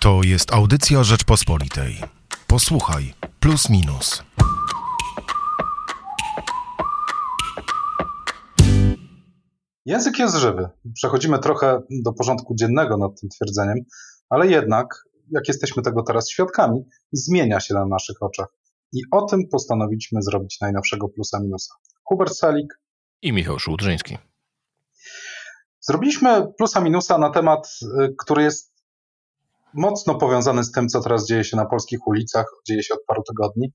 To jest audycja Rzeczpospolitej. Posłuchaj, plus minus. Język jest żywy. Przechodzimy trochę do porządku dziennego nad tym twierdzeniem, ale jednak, jak jesteśmy tego teraz świadkami, zmienia się na naszych oczach. I o tym postanowiliśmy zrobić najnowszego plusa minusa. Hubert Salik i Michał Szułdrzyński. Zrobiliśmy plusa minusa na temat, y, który jest mocno powiązany z tym, co teraz dzieje się na polskich ulicach, dzieje się od paru tygodni,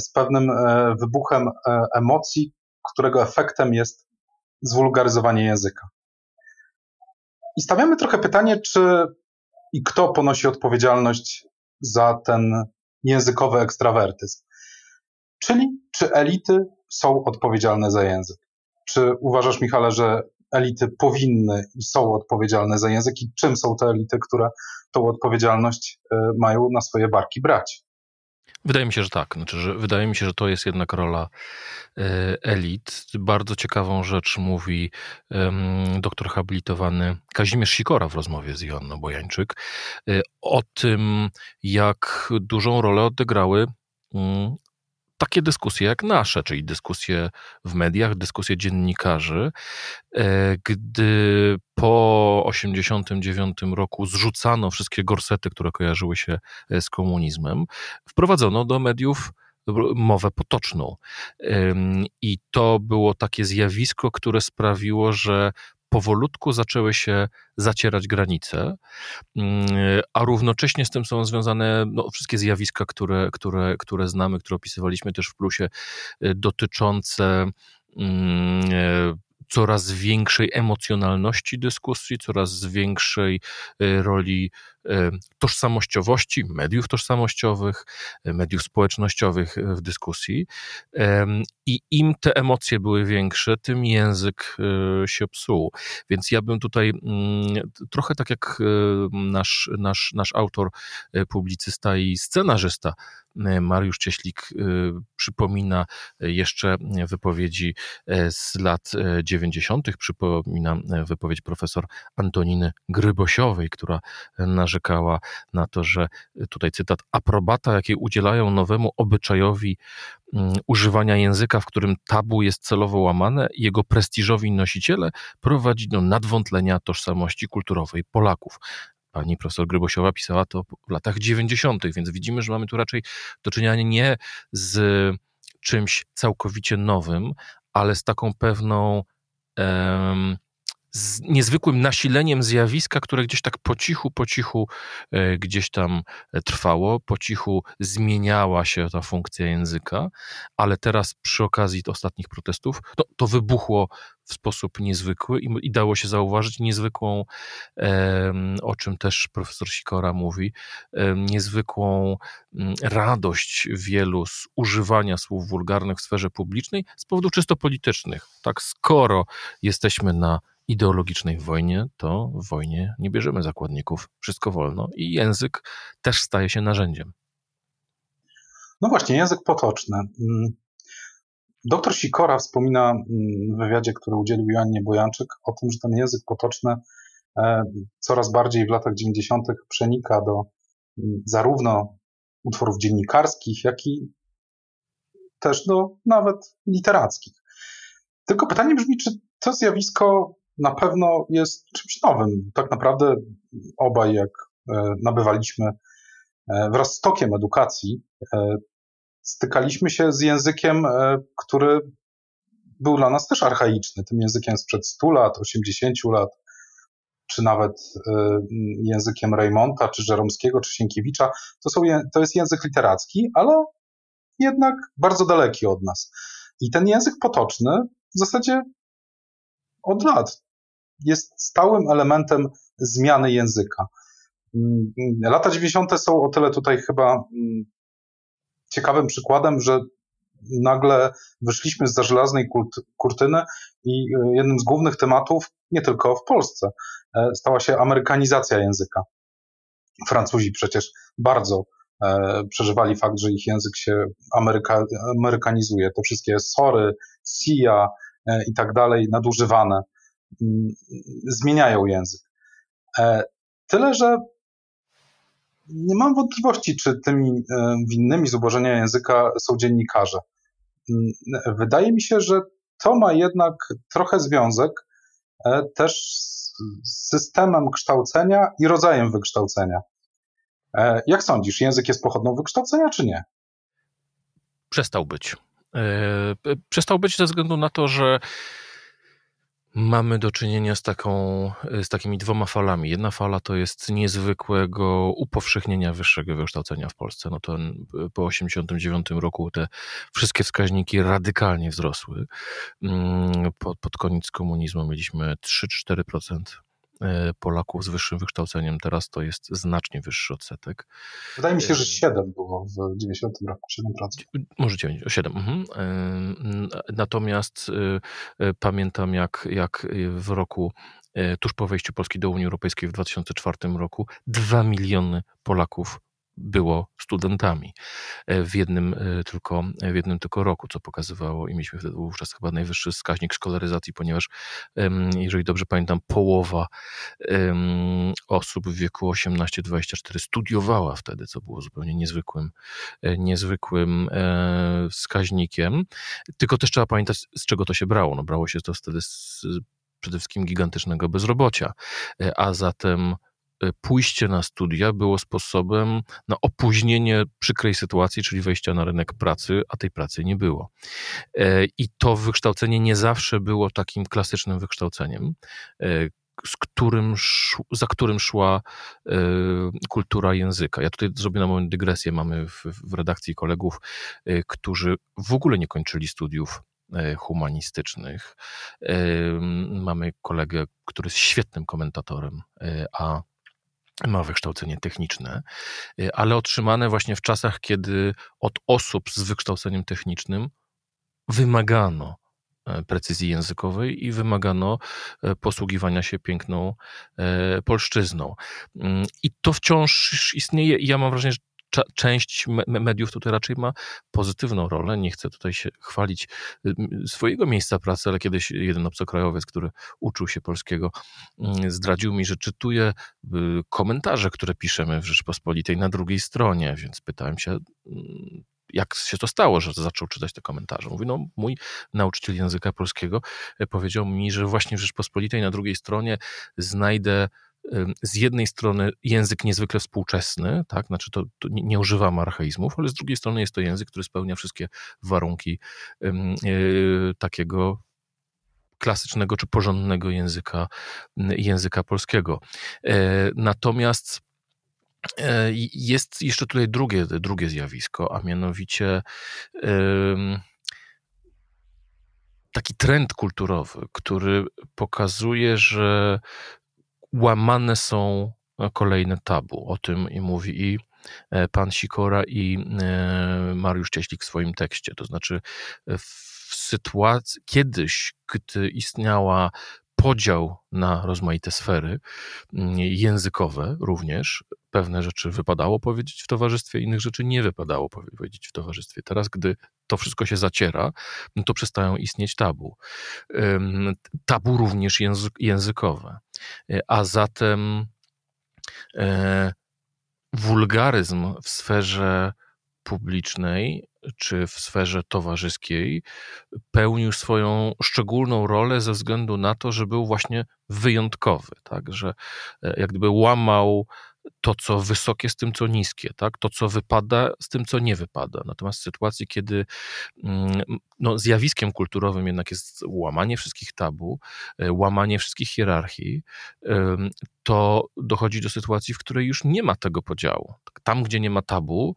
z pewnym e, wybuchem e, emocji, którego efektem jest zwulgaryzowanie języka. I stawiamy trochę pytanie, czy i kto ponosi odpowiedzialność za ten językowy ekstrawertyzm. Czyli czy elity są odpowiedzialne za język? Czy uważasz, Michale, że elity powinny i są odpowiedzialne za język i czym są te elity, które tą odpowiedzialność e, mają na swoje barki brać? Wydaje mi się, że tak. Znaczy, że wydaje mi się, że to jest jednak rola e, elit. Bardzo ciekawą rzecz mówi doktor habilitowany Kazimierz Sikora w rozmowie z Joanną Bojańczyk e, o tym, jak dużą rolę odegrały um, takie dyskusje jak nasze, czyli dyskusje w mediach, dyskusje dziennikarzy, e, gdy po 1989 roku zrzucano wszystkie gorsety, które kojarzyły się e, z komunizmem, wprowadzono do mediów mowę potoczną. I to było takie zjawisko, które sprawiło, że powolutku zaczęły się zacierać granice, mm, a równocześnie z tym są związane no, wszystkie zjawiska, które, które, które znamy, które opisywaliśmy też w plusie, y, dotyczące mm, coraz większej emocjonalności dyskusji, coraz większej e, roli e, tożsamościowości, mediów tożsamościowych, e, mediów społecznościowych w dyskusji. I im te emocje były większe, tym język się psuł. Więc ja bym tutaj mm, trochę tak jak nasz, nasz, nasz autor, publicysta i scenarzysta Mariusz Cieślik przypomina jeszcze wypowiedzi z lat 90. Przypominam wypowiedź profesor Antoniny Grybosiowej, która narzekała na to, że tutaj cytat, aprobata, jakiej udzielają nowemu obyczajowi mm, używania języka, w którym tabu jest celowo łamane, jego prestiżowi nosiciele prowadzi do nadwątlenia tożsamości kulturowej Polaków. Pani profesor Grybosiowa pisała to w latach 90., więc widzimy, że mamy tu raczej do czynienia nie z czymś całkowicie nowym, ale z taką pewną z niezwykłym nasileniem zjawiska, które gdzieś tak po cichu, po cichu e, gdzieś tam e, trwało, po cichu zmieniała się ta funkcja języka, ale teraz przy okazji ostatnich protestów to, to wybuchło w sposób niezwykły i, i dało się zauważyć niezwykłą, o czym też profesor Sikora mówi, niezwykłą radość wielu z używania słów wulgarnych w sferze publicznej z powodów czysto politycznych. Tak, skoro jesteśmy na ideologicznej wojnie, to w wojnie nie bierzemy zakładników, wszystko wolno i język też staje się narzędziem. No właśnie, język potoczny. Mm. Doktor Sikora wspomina mm, w wywiadzie, który udzielił Joannie Bojanczyk, o tym, że ten język potoczny e, coraz bardziej w latach 90. przenika do mm, zarówno utworów dziennikarskich, jak i też do nawet literackich. Tylko pytanie brzmi, czy to zjawisko na pewno jest czymś nowym. Tak naprawdę obaj, jak e, nabywaliśmy e, wraz z tokiem edukacji, e, stykaliśmy się z językiem, który był dla nas też archaiczny. Tym językiem sprzed 100 lat, 80 lat, czy nawet językiem Reymonta, czy Żeromskiego, czy Sienkiewicza. To, są, to jest język literacki, ale jednak bardzo daleki od nas. I ten język potoczny w zasadzie od lat jest stałym elementem zmiany języka. Mm, lata 90. są o tyle tutaj chyba mm, ciekawym przykładem, że nagle wyszliśmy z za żelaznej kurtyny i e, jednym z głównych tematów, nie tylko w Polsce, e, stała się amerykanizacja języka. Francuzi przecież bardzo e, przeżywali fakt, że ich język się ameryka, amerykanizuje. Te wszystkie sory, sia i tak dalej nadużywane zmieniają język. E, tyle, że nie mam wątpliwości, czy tymi e, winnymi zubożenia języka są dziennikarze. Mm, wydaje mi się, że to ma jednak trochę związek e, też z systemem kształcenia i rodzajem wykształcenia. Jak sądzisz, język jest pochodną wykształcenia, czy nie? Przestał być. Przestał być ze względu na to, że Mamy do czynienia z, taką, z takimi dwoma falami. Jedna fala to jest niezwykłego upowszechnienia wyższego wykształcenia w Polsce. No to po 1989 roku te wszystkie wskaźniki radykalnie wzrosły. Mm, pod, pod koniec komunizmu mieliśmy 3-4% E, Polaków z wyższym wykształceniem. Teraz to jest znacznie wyższy odsetek. Wydaje mi się, że 7 e, było w 90 roku, 7%. Może 9, 7. Mhm. E, natomiast pamiętam, jak, jak w roku tuż po wejściu Polski do Unii Europejskiej w 2004 roku 2 miliony Polaków było studentami e, w jednym e, tylko, w jednym tylko roku, co pokazywało i mieliśmy wtedy wówczas chyba najwyższy wskaźnik szkolaryzacji, ponieważ jeżeli dobrze pamiętam, połowa osób w wieku 18-24 studiowała wtedy, co było zupełnie niezwykłym, e, niezwykłym wskaźnikiem. Tylko też trzeba pamiętać, z czego to się brało. No, brało się to wtedy z przede wszystkim gigantycznego bezrobocia, a zatem pójście na studia było sposobem na opóźnienie przykrej sytuacji, czyli wejścia na rynek pracy, a tej pracy nie było. E, I to wykształcenie nie zawsze było takim klasycznym wykształceniem, e, z którym, za którym szła e, kultura języka. Ja tutaj zrobię na moment dygresję. Mamy w, w redakcji kolegów, którzy w ogóle nie kończyli studiów humanistycznych. Mamy kolegę, który jest świetnym komentatorem, a ma wykształcenie techniczne, y, ale otrzymane właśnie w czasach, kiedy od osób z wykształceniem technicznym wymagano e, precyzji językowej i wymagano e, posługiwania się piękną e, polszczyzną. Mm, I to wciąż istnieje i ja mam wrażenie, że część mediów tutaj raczej ma pozytywną rolę. Nie chcę tutaj się chwalić swojego miejsca pracy, ale kiedyś jeden obcokrajowiec, który uczył się polskiego, mm, zdradził mi, że czytuje y, komentarze, które piszemy w Rzeczpospolitej na drugiej stronie, więc pytałem się, mm, jak się to stało, że zaczął czytać te komentarze. Mówi, no mój nauczyciel języka polskiego e, powiedział mi, że właśnie w Rzeczpospolitej na drugiej stronie znajdę z jednej strony język niezwykle współczesny, tak, znaczy to, to nie, nie używamy archaizmów, ale z drugiej strony jest to język, który spełnia wszystkie warunki y, takiego klasycznego czy porządnego języka, języka polskiego. E, natomiast e, jest jeszcze tutaj drugie, drugie zjawisko, a mianowicie taki trend kulturowy, który pokazuje, że łamane są e, kolejne tabu. O tym mówi i e, pan Sikora i e, Mariusz Cieślik w swoim tekście. To znaczy w sytuacji, kiedyś, gdy istniała podział na rozmaite sfery mm, językowe również. Pewne rzeczy wypadało powiedzieć w towarzystwie, innych rzeczy nie wypadało powiedzieć w towarzystwie. Teraz, gdy to wszystko się zaciera, no to przestają istnieć tabu. Tabu również językowe. E, a zatem e, wulgaryzm w sferze publicznej czy w sferze towarzyskiej pełnił swoją szczególną rolę ze względu na to, że był właśnie wyjątkowy, tak, że e, jak gdyby łamał to, co wysokie z tym, co niskie, tak? to, co wypada z tym, co nie wypada. Natomiast w sytuacji, kiedy mm, no, zjawiskiem kulturowym jednak jest łamanie wszystkich tabu, e, łamanie wszystkich hierarchii, to dochodzi do sytuacji, w której już nie ma tego podziału. Tam, gdzie nie ma tabu,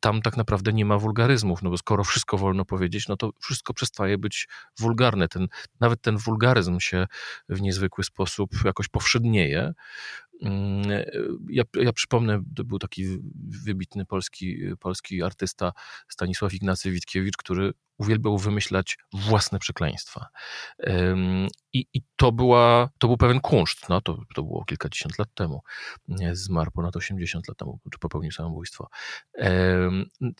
tam tak naprawdę nie ma wulgaryzmów, no bo skoro wszystko wolno powiedzieć, no to wszystko przestaje być wulgarne. Ten, nawet ten wulgaryzm się w niezwykły sposób jakoś powszednieje. Mm, ja, ja przypomnę, to był taki wybitny polski, polski artysta Stanisław Ignacy Witkiewicz, który uwielbiał wymyślać własne przekleństwa. I, i to, była, to był pewien kunszt, no, to, to było kilkadziesiąt lat temu. Zmarł ponad 80 lat temu, czy popełnił samobójstwo.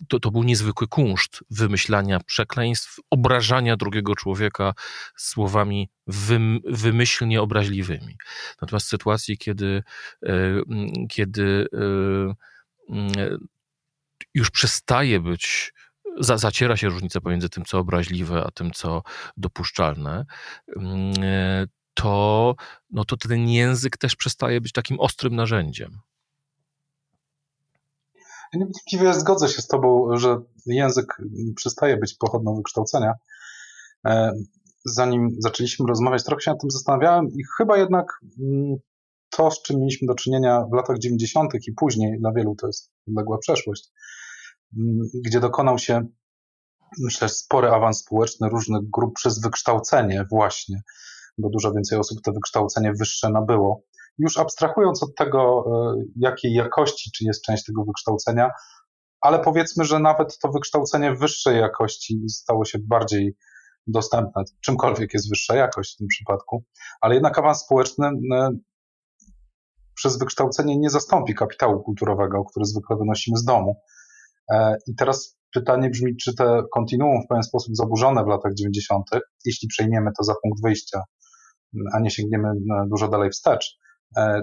To, to był niezwykły kunszt wymyślania przekleństw, obrażania drugiego człowieka słowami wym, wymyślnie obraźliwymi. Natomiast w sytuacji, kiedy, kiedy już przestaje być za, zaciera się różnica pomiędzy tym, co obraźliwe, a tym, co dopuszczalne, to, no to ten język też przestaje być takim ostrym narzędziem. Ja niewątpliwie zgodzę się z Tobą, że język przestaje być pochodną wykształcenia. E, zanim zaczęliśmy rozmawiać, trochę się nad tym zastanawiałem i chyba jednak mm, to, z czym mieliśmy do czynienia w latach 90. i później, dla wielu to jest odległa przeszłość, mm, gdzie dokonał się, myślę, spory awans społeczny różnych grup przez wykształcenie właśnie, bo dużo więcej osób to wykształcenie wyższe nabyło. Już abstrahując od tego, e, jakiej jakości, czy jest część tego wykształcenia, ale powiedzmy, że nawet to wykształcenie wyższej jakości stało się bardziej dostępne, czymkolwiek jest wyższa jakość w tym przypadku, ale jednak awans społeczny e, przez wykształcenie nie zastąpi kapitału kulturowego, który zwykle wynosimy z domu. E, I teraz pytanie brzmi, czy te kontinuum w pewien sposób zaburzone w latach 90., jeśli przejmiemy to za punkt wyjścia, a nie sięgniemy dużo dalej wstecz, e,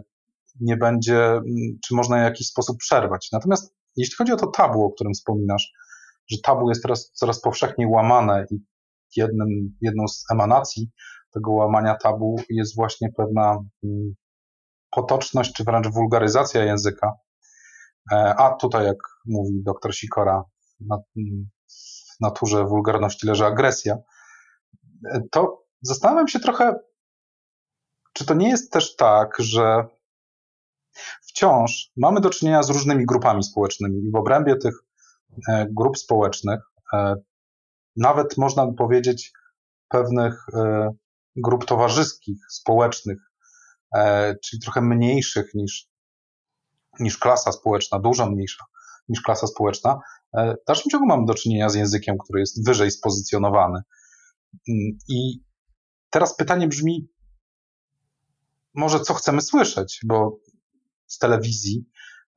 nie będzie, czy można w jakiś sposób przerwać. Natomiast jeśli chodzi o to tabu, o którym wspominasz, że tabu jest teraz coraz powszechniej łamane i jednym, jedną z emanacji tego łamania tabu jest właśnie pewna potoczność, czy wręcz wulgaryzacja języka. E, a tutaj, jak mówi doktor Sikora, w naturze wulgarności leży agresja. E, to zastanawiam się trochę, czy to nie jest też tak, że wciąż mamy do czynienia z różnymi grupami społecznymi i w obrębie tych e, grup społecznych, nawet można by powiedzieć pewnych grup towarzyskich, społecznych, czyli trochę mniejszych niż, niż klasa społeczna, dużo mniejsza niż klasa społeczna, e, w dalszym ciągu mamy do czynienia z językiem, który jest wyżej spozycjonowany. Mm, I teraz pytanie brzmi, może co chcemy słyszeć, bo z telewizji,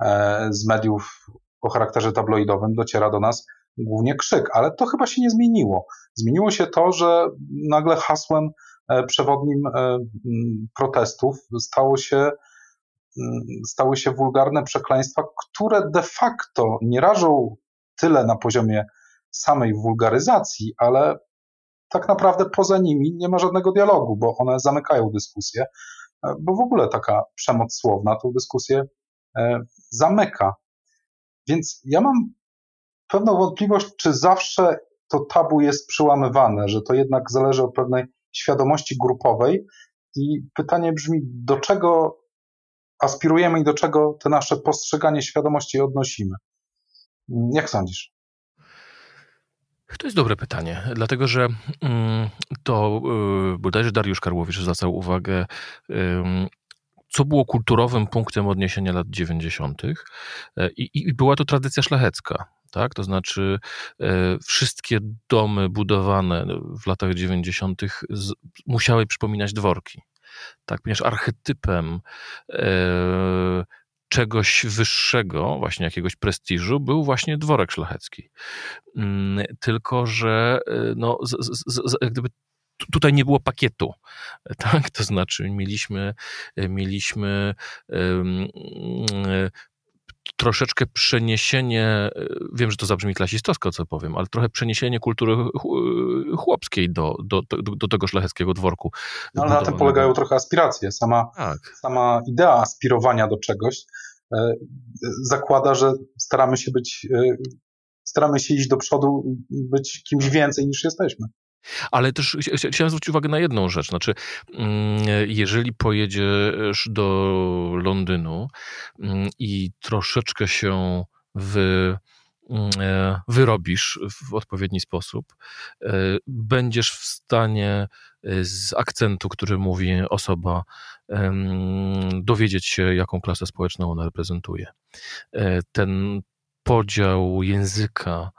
e, z mediów o charakterze tabloidowym dociera do nas głównie krzyk, ale to chyba się nie zmieniło. Zmieniło się to, że nagle hasłem E, przewodnim protestów stało się, stały się wulgarne przekleństwa, które de facto nie rażą tyle na poziomie samej wulgaryzacji, ale tak naprawdę poza nimi nie ma żadnego dialogu, bo one zamykają dyskusję, e, bo w ogóle taka przemoc słowna tą dyskusję zamyka. Więc ja mam pewną wątpliwość, czy zawsze to tabu jest przełamywane, że to jednak zależy od pewnej świadomości grupowej. I pytanie brzmi, do czego aspirujemy i do czego te nasze postrzeganie świadomości odnosimy? Jak sądzisz? To jest dobre pytanie, dlatego że mm, to y, bodajże Dariusz Karłowicz zwracał uwagę, co było kulturowym punktem odniesienia lat 90. E, I, i była to tradycja szlachecka tak? To znaczy wszystkie domy budowane w latach 90. Z, musiały przypominać dworki, tak? Ponieważ archetypem e, czegoś wyższego, właśnie jakiegoś prestiżu, był właśnie dworek szlachecki. Mm, tylko, że e, no, z, z, gdyby tutaj nie było pakietu, tak? To znaczy mieliśmy, mieliśmy troszeczkę przeniesienie, e, wiem, że to zabrzmi klasistowsko, co powiem, ale trochę przeniesienie kultury chłopskiej do, do, do, do tego szlacheckiego dworku. No, ale na tym polegają trochę aspiracje. Sama, tak. sama idea aspirowania do czegoś e, zakłada, że staramy się być, e, staramy się iść do przodu, być kimś więcej niż jesteśmy. Ale też chciałem zwrócić uwagę na jedną rzecz. Znaczy, mm, jeżeli pojedziesz do Londynu mm, i troszeczkę się wy, mm, e, wyrobisz w odpowiedni sposób, e, będziesz w stanie e, z akcentu, który mówi osoba, dowiedzieć się, jaką klasę społeczną ona reprezentuje. Ten podział języka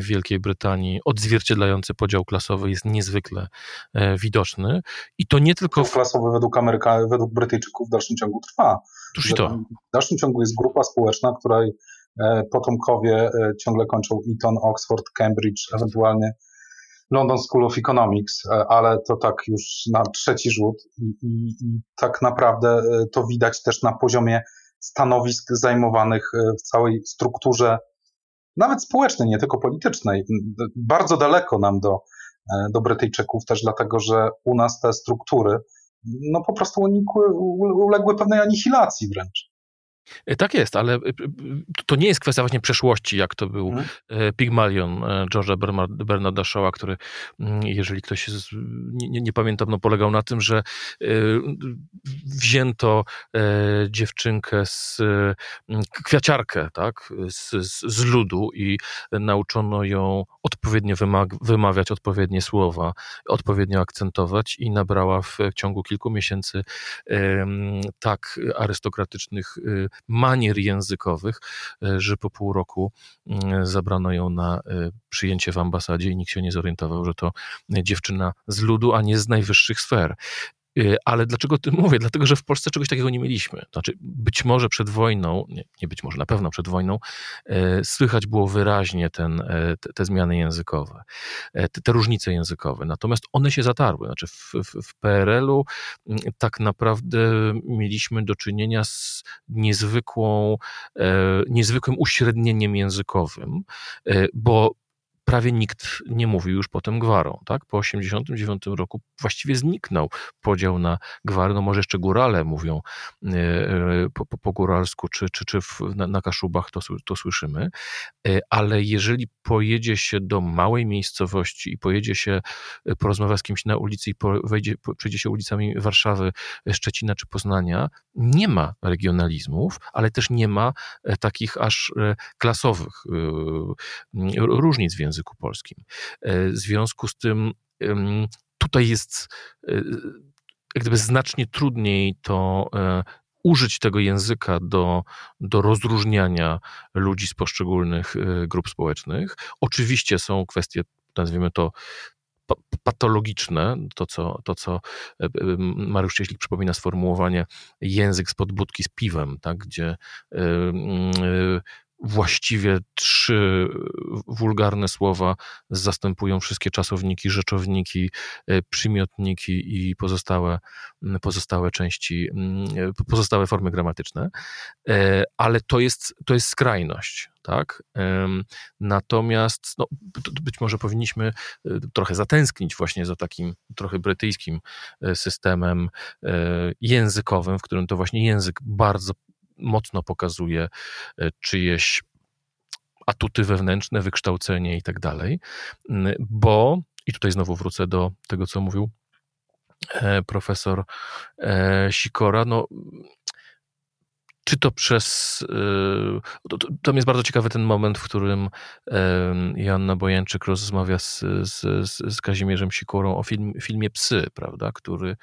w Wielkiej Brytanii, odzwierciedlający podział klasowy jest niezwykle e, widoczny. I to nie tylko. W... klasowy według Ameryka, według Brytyjczyków w dalszym ciągu trwa. Tuż i to. W dalszym ciągu jest grupa społeczna, której e, potomkowie e, ciągle kończą Eton, Oxford, Cambridge, ewentualnie London School of Economics, ale to tak już na trzeci rzut i, i, i tak naprawdę to widać też na poziomie stanowisk zajmowanych w całej strukturze, nawet społecznej, nie tylko politycznej. Bardzo daleko nam do, do Brytyjczyków też dlatego, że u nas te struktury no po prostu unikły, uległy pewnej anihilacji wręcz. E, tak jest, ale e, to nie jest kwestia właśnie przeszłości, jak to był hmm. Pygmalion George'a Bernarda Shaw'a, który, mm, jeżeli ktoś z, nie, nie pamiętam, no polegał na tym, że wzięto dziewczynkę z kwiaciarkę, tak, z, z ludu i nauczono ją odpowiednio wymawiać odpowiednie słowa, odpowiednio akcentować i nabrała w ciągu kilku miesięcy tak arystokratycznych manier językowych, e, że po pół roku mm, zabrano ją na e, przyjęcie w ambasadzie i nikt się nie zorientował, że to dziewczyna z ludu, a nie z najwyższych sfer. Y, ale dlaczego o tym mówię? Dlatego, że w Polsce czegoś takiego nie mieliśmy. Znaczy, być może przed wojną, nie, nie być może, na pewno przed wojną, e, słychać było wyraźnie ten, e, te, zmiany językowe, e, te, te, różnice językowe. Natomiast one się zatarły. Znaczy, w, w, w PRL-u mm, tak naprawdę mieliśmy do czynienia z niezwykłą, niezwykłym uśrednieniem językowym, bo prawie nikt nie mówił już potem gwarą. Tak? Po 1989 roku właściwie zniknął podział na gwary. No może jeszcze górale mówią e, e, po, po, po góralsku, czy, czy, czy w, na, na Kaszubach to, to słyszymy. E, ale jeżeli pojedzie się do małej miejscowości i pojedzie się porozmawiać z kimś na ulicy i po, wejdzie, po, przejdzie się ulicami Warszawy, Szczecina czy Poznania, nie ma regionalizmów, ale też nie ma takich aż klasowych różnic w języku polskim. E, w związku z tym tutaj jest e, jak gdyby znacznie trudniej to e, użyć tego języka do, do rozróżniania ludzi z poszczególnych grup społecznych. Oczywiście są kwestie, nazwijmy to, patologiczne, to co, to co Mariusz Cieślik przypomina sformułowanie język spod budki z piwem, tak, gdzie właściwie trzy wulgarne słowa zastępują wszystkie czasowniki, rzeczowniki, e, przymiotniki i pozostałe, pozostałe części, pozostałe formy gramatyczne. E, ale to jest, to jest skrajność. Tak? Natomiast no, być może powinniśmy e, trochę zatęsknić właśnie za takim trochę brytyjskim systemem językowym, w którym to właśnie język bardzo mocno pokazuje e, czyjeś atuty wewnętrzne, wykształcenie i tak dalej, bo, i tutaj znowu wrócę do tego, co mówił e, profesor e, Sikora, no czy to przez. Tam jest bardzo ciekawy ten moment, w którym Joanna Bojańczyk rozmawia z, z, z Kazimierzem Sikorą o film, filmie Psy, prawda, który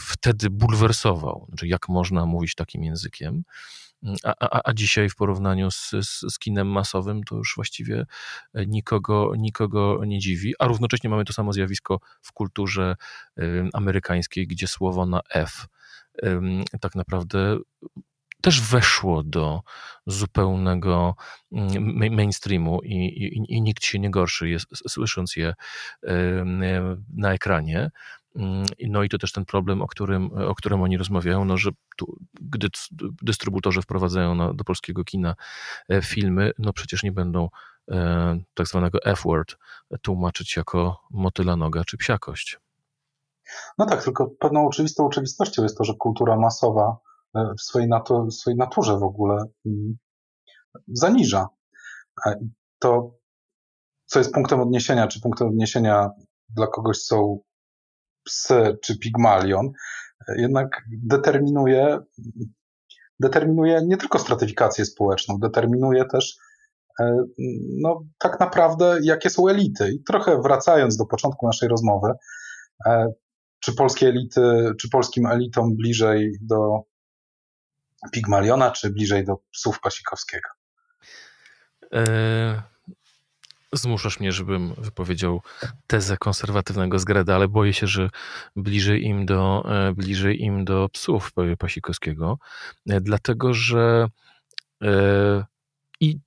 wtedy bulwersował, znaczy jak można mówić takim językiem. A, a, a dzisiaj w porównaniu z, z, z, kinem masowym to już właściwie nikogo, nikogo nie dziwi, a równocześnie mamy to samo zjawisko w kulturze amerykańskiej, gdzie słowo na F tak naprawdę też weszło do zupełnego mm, mainstreamu i, i, i nikt się nie gorszy jest, słysząc je na ekranie. Mm, no i to też ten problem, o którym, o którym oni rozmawiają, no, że tu, gdy dystrybutorzy wprowadzają na, do polskiego kina e, filmy, no przecież nie będą e, tak zwanego F-word tłumaczyć jako motyla noga czy psiakość. No tak, tylko pewną oczywistą oczywistością jest to, że kultura masowa e, w swojej, natu w swojej naturze w ogóle mm, zaniża. E, to, co jest punktem odniesienia, czy punktem odniesienia dla kogoś są psy czy pigmalion, e, jednak determinuje, determinuje nie tylko stratyfikację społeczną, determinuje też no, tak naprawdę, jakie są elity. I trochę wracając do początku naszej rozmowy, czy polskie elity, czy polskim elitom bliżej do Pigmaliona, czy bliżej do psów Pasikowskiego? E, zmuszasz mnie, żebym wypowiedział tezę konserwatywnego zgreda, ale boję się, że bliżej im do, e, bliżej im do psów Pasikowskiego, e, dlatego że i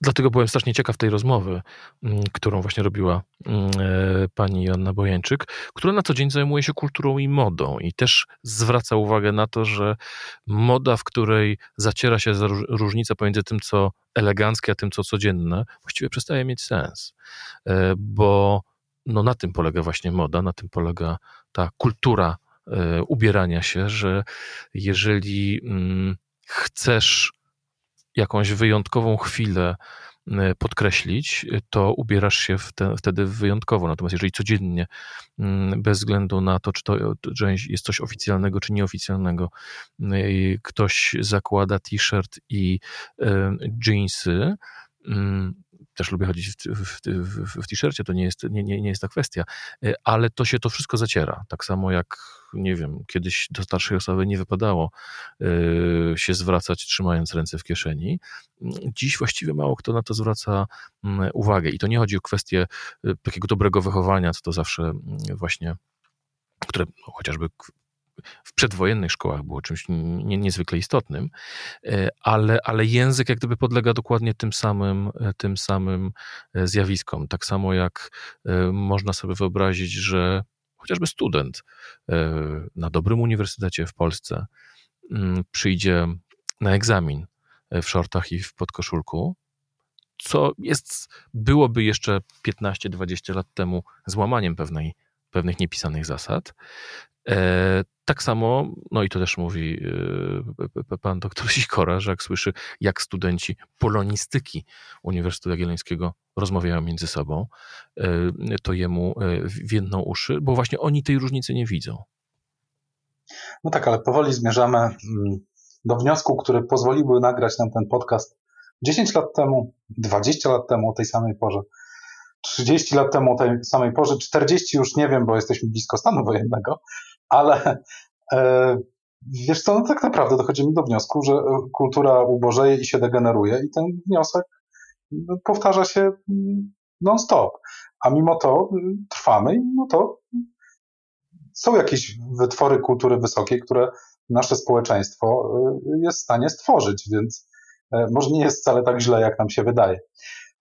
dlatego byłem strasznie ciekaw tej rozmowy, mm, którą właśnie robiła mm, e, pani Joanna Bojańczyk, która na co dzień zajmuje się kulturą i modą. I też zwraca uwagę na to, że moda, w której zaciera się różnica pomiędzy tym, co eleganckie, a tym, co codzienne, właściwie przestaje mieć sens, e, bo no na tym polega właśnie moda, na tym polega ta kultura e, ubierania się, że jeżeli mm, chcesz jakąś wyjątkową chwilę e, podkreślić, to ubierasz się wtedy wyjątkowo. Natomiast jeżeli codziennie, mm, bez względu na to, czy to jest coś oficjalnego, czy nieoficjalnego, ktoś zakłada t-shirt i jeansy, mm, też lubię chodzić w, w, w, w t-shircie, to nie jest, nie, nie, nie jest ta kwestia, e, ale to się to wszystko zaciera. Tak samo jak, nie wiem, kiedyś do starszej osoby nie wypadało y, się zwracać trzymając ręce w kieszeni. Dziś właściwie mało kto na to zwraca y, uwagę i to nie chodzi o kwestię y, takiego dobrego wychowania, co to zawsze mm, właśnie które no, chociażby w przedwojennych szkołach było czymś nie, niezwykle istotnym, e, ale, ale język jak gdyby podlega dokładnie tym samym, e, tym samym e, zjawiskom. Tak samo jak można sobie wyobrazić, że chociażby student na dobrym uniwersytecie w Polsce mm, przyjdzie na egzamin w shortach i w podkoszulku, co jest, byłoby jeszcze 15-20 lat temu złamaniem pewnej, pewnych niepisanych zasad, tak samo, no i to też mówi e, pan doktor Sikora, że jak słyszy, jak studenci polonistyki Uniwersytetu Jagiellońskiego rozmawiają między sobą, e, to jemu więdną uszy, bo właśnie oni tej różnicy nie widzą. No tak, ale powoli zmierzamy mm, do wniosku, który pozwoliłby nagrać nam ten podcast 10 lat temu, 20 lat temu o tej samej porze, 30 lat temu o tej samej porze, 40 już nie wiem, bo jesteśmy blisko stanu wojennego, ale e, wiesz co, no tak naprawdę dochodzimy do wniosku, że kultura ubożeje i się degeneruje i ten wniosek no, powtarza się mm, non-stop. A mimo to y, trwamy i mimo to są jakieś wytwory kultury wysokiej, które nasze społeczeństwo y, jest w stanie stworzyć, więc e, może nie jest wcale tak źle, jak nam się wydaje.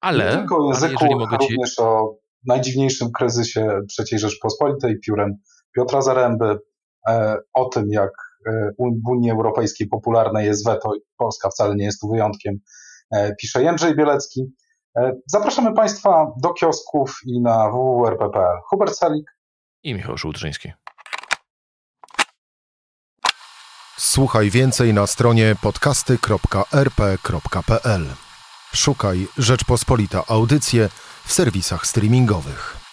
Ale, nie tylko o języku, ale również ci... o najdziwniejszym kryzysie III Rzeczpospolitej, piórem Piotra Zaręby, e, o tym, jak e, w Unii Europejskiej popularne jest weto i Polska wcale nie jest tu wyjątkiem, e, pisze Jędrzej Bielecki. Zapraszamy Państwa do kiosków i na www.rp.pl. Hubert Salik i Michał Żółtrzyński. Słuchaj więcej na stronie podcasty.rp.pl. Szukaj Rzeczpospolita Audycje w serwisach streamingowych.